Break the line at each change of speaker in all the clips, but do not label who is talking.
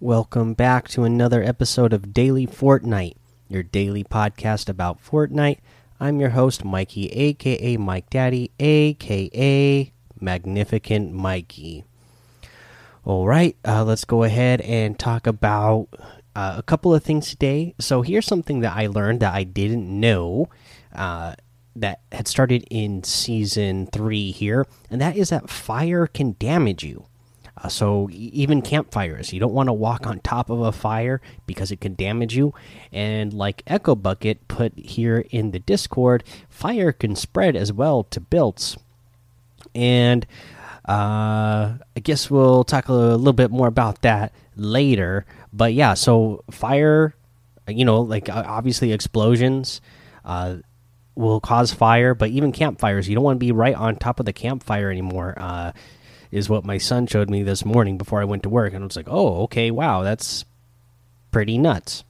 Welcome back to another episode of Daily Fortnite, your daily podcast about Fortnite. I'm your host, Mikey, aka Mike Daddy, aka Magnificent Mikey. All right, uh, let's go ahead and talk about uh, a couple of things today. So, here's something that I learned that I didn't know. Uh, that had started in season three here, and that is that fire can damage you. Uh, so even campfires, you don't want to walk on top of a fire because it can damage you. And like Echo Bucket put here in the Discord, fire can spread as well to builds. And uh, I guess we'll talk a little bit more about that later. But yeah, so fire, you know, like obviously explosions. Uh, will cause fire, but even campfires, you don't want to be right on top of the campfire anymore. Uh, is what my son showed me this morning before I went to work, and I was like, "Oh, okay, wow, that's pretty nuts."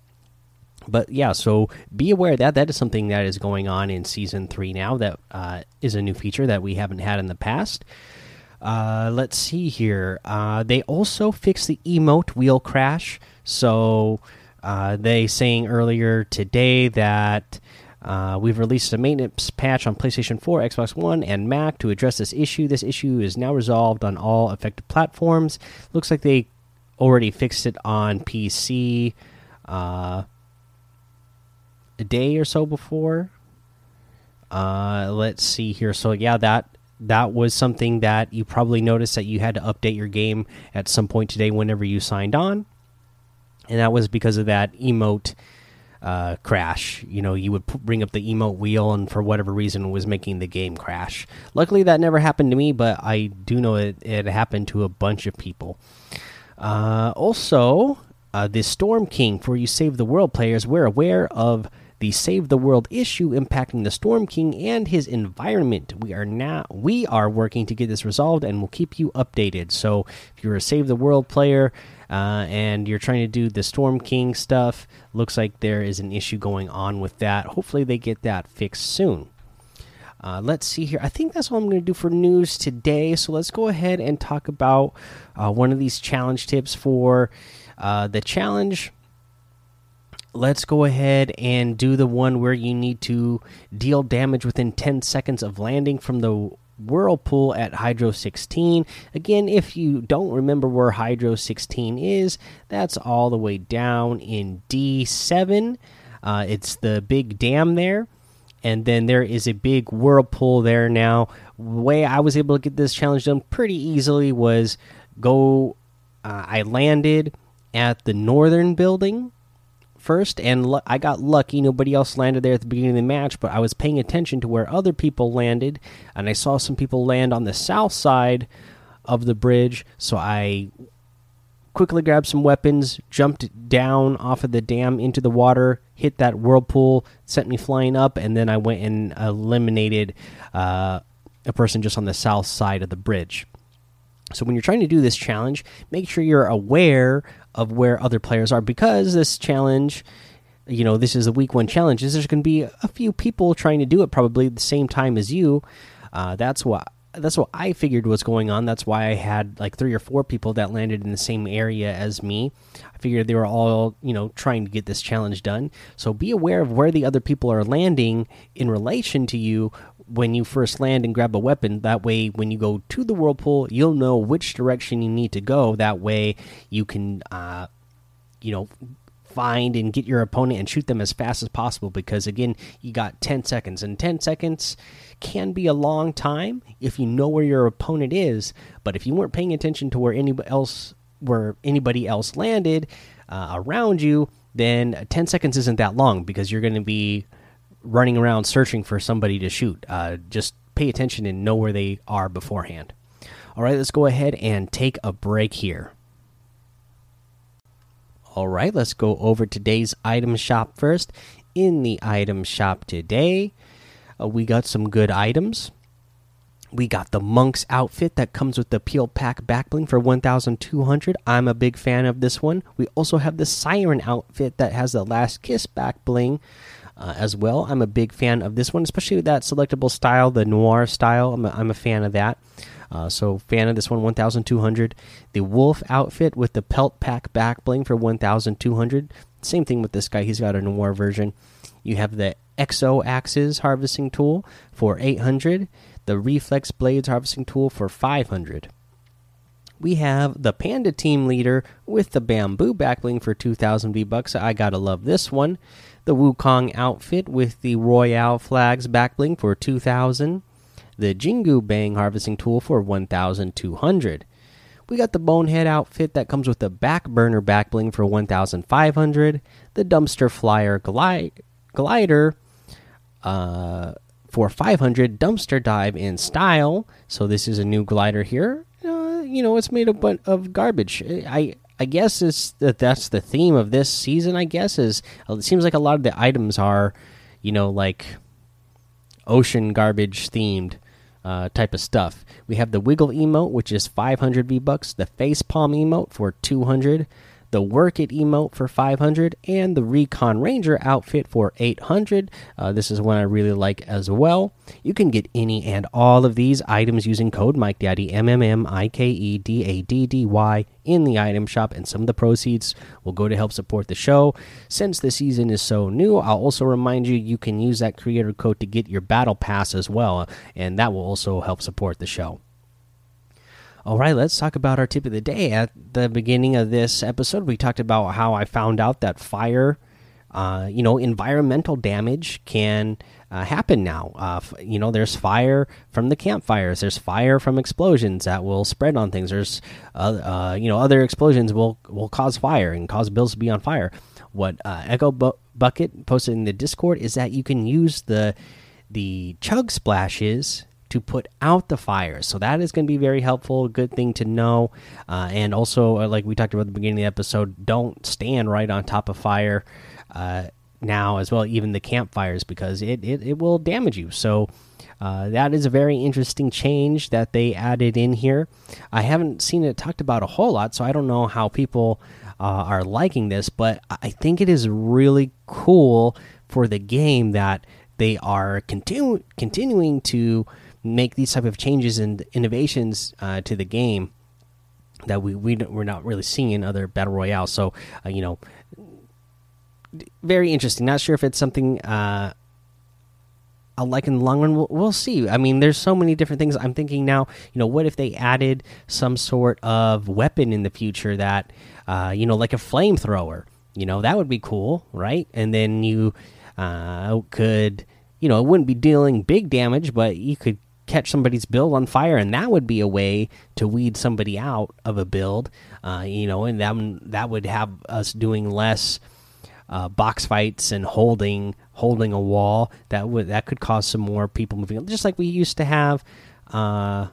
But yeah, so be aware that that is something that is going on in season three now. That uh, is a new feature that we haven't had in the past. Uh, let's see here. Uh, they also fixed the emote wheel crash. So uh, they saying earlier today that uh, we've released a maintenance patch on PlayStation 4, Xbox One, and Mac to address this issue. This issue is now resolved on all affected platforms. Looks like they already fixed it on PC uh, a day or so before. Uh, let's see here. So yeah, that that was something that you probably noticed that you had to update your game at some point today whenever you signed on, and that was because of that emote uh, crash. You know, you would bring up the emote wheel, and for whatever reason, was making the game crash. Luckily, that never happened to me, but I do know it, it happened to a bunch of people. Uh, also, uh, the Storm King for you Save the World players, we're aware of the Save the World issue impacting the Storm King and his environment. We are now we are working to get this resolved, and we'll keep you updated. So, if you're a Save the World player uh, and you're trying to do the Storm King stuff, looks like there is an issue going on with that. Hopefully, they get that fixed soon. Uh, let's see here. I think that's all I'm going to do for news today. So let's go ahead and talk about uh, one of these challenge tips for uh, the challenge. Let's go ahead and do the one where you need to deal damage within 10 seconds of landing from the Whirlpool at Hydro 16. Again, if you don't remember where Hydro 16 is, that's all the way down in D7. Uh, it's the big dam there. And then there is a big whirlpool there now. The way I was able to get this challenge done pretty easily was go. Uh, I landed at the northern building first, and I got lucky. Nobody else landed there at the beginning of the match, but I was paying attention to where other people landed, and I saw some people land on the south side of the bridge. So I quickly grabbed some weapons, jumped down off of the dam into the water, hit that whirlpool, sent me flying up, and then I went and eliminated uh, a person just on the south side of the bridge. So when you're trying to do this challenge, make sure you're aware of where other players are because this challenge you know this is a week one challenge. Is there's going to be a few people trying to do it probably at the same time as you. Uh, that's what that's what i figured was going on. That's why i had like three or four people that landed in the same area as me. I figured they were all you know trying to get this challenge done. So be aware of where the other people are landing in relation to you when you first land and grab a weapon. That way, when you go to the whirlpool, you'll know which direction you need to go. That way, you can, uh, you know, find and get your opponent and shoot them as fast as possible. Because again, you got 10 seconds, and 10 seconds can be a long time if you know where your opponent is. But if you weren't paying attention to where anybody else, where anybody else landed uh, around you, then 10 seconds isn't that long because you're going to be running around searching for somebody to shoot. Uh, just pay attention and know where they are beforehand. All right, let's go ahead and take a break here. All right, let's go over today's item shop first. In the item shop today, uh, we got some good items. We got the monk's outfit that comes with the peel pack backbling for 1200. I'm a big fan of this one. We also have the siren outfit that has the last kiss back bling uh, as well. I'm a big fan of this one, especially with that selectable style, the noir style. I'm a, I'm a fan of that. Uh, so fan of this one, 1,200. The Wolf outfit with the Pelt Pack back bling for 1,200. Same thing with this guy. He's got a noir version. You have the Exo Axes harvesting tool for 800. The Reflex Blades harvesting tool for 500 we have the Panda Team Leader with the Bamboo Backbling for 2,000 V bucks. I gotta love this one. The Wukong outfit with the Royale Flags Backbling for 2,000. The Jingu Bang Harvesting Tool for 1,200. We got the Bonehead outfit that comes with the back Backburner Backbling for 1,500. The Dumpster Flyer glide Glider uh, for 500. Dumpster Dive in Style. So this is a new glider here you know it's made up of garbage. I I guess is that that's the theme of this season. I guess is it seems like a lot of the items are, you know, like ocean garbage themed uh, type of stuff. We have the wiggle emote, which is 500 V bucks. The face palm emote for 200 the Work It emote for 500, and the Recon Ranger outfit for 800. Uh, this is one I really like as well. You can get any and all of these items using code Mike MikeDaddy, M M M I K E D A D D Y, in the item shop, and some of the proceeds will go to help support the show. Since the season is so new, I'll also remind you you can use that creator code to get your battle pass as well, and that will also help support the show. All right, let's talk about our tip of the day. At the beginning of this episode, we talked about how I found out that fire, uh, you know, environmental damage can uh, happen now. Uh, you know, there's fire from the campfires. There's fire from explosions that will spread on things. There's, uh, uh, you know, other explosions will will cause fire and cause bills to be on fire. What uh, Echo Bu Bucket posted in the Discord is that you can use the the chug splashes to put out the fires. So that is going to be very helpful. Good thing to know. Uh, and also, uh, like we talked about at the beginning of the episode, don't stand right on top of fire uh, now as well, even the campfires, because it, it, it will damage you. So. Uh, that is a very interesting change that they added in here. I haven't seen it talked about a whole lot, so I don't know how people uh, are liking this, but I think it is really cool for the game that they are continu continuing to make these type of changes and innovations uh, to the game that we, we we're not really seeing in other battle royales. So uh, you know, very interesting. Not sure if it's something uh, I'll like in the long run. We'll, we'll, see. I mean, there's so many different things. I'm thinking now. You know, what if they added some sort of weapon in the future that, uh, you know, like a flamethrower? You know, that would be cool, right? And then you uh, could, you know, it wouldn't be dealing big damage, but you could catch somebody's build on fire, and that would be a way to weed somebody out of a build. Uh, you know, and that that would have us doing less uh, box fights and holding holding a wall. That would that could cause some more people moving, just like we used to have. Uh,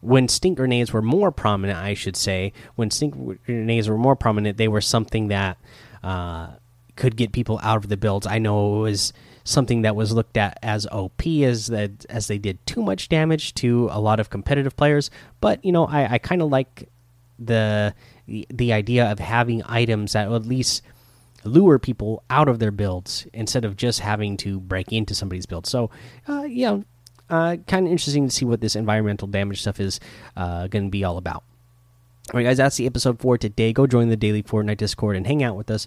when stink grenades were more prominent, I should say, when stink grenades were more prominent, they were something that uh, could get people out of the builds. I know it was something that was looked at as OP as that as they did too much damage to a lot of competitive players. But you know, I, I kind of like the, the idea of having items that at least lure people out of their builds instead of just having to break into somebody's build. So, uh, yeah, uh, kind of interesting to see what this environmental damage stuff is uh, going to be all about. All right, guys, that's the episode for today. Go join the daily Fortnite Discord and hang out with us.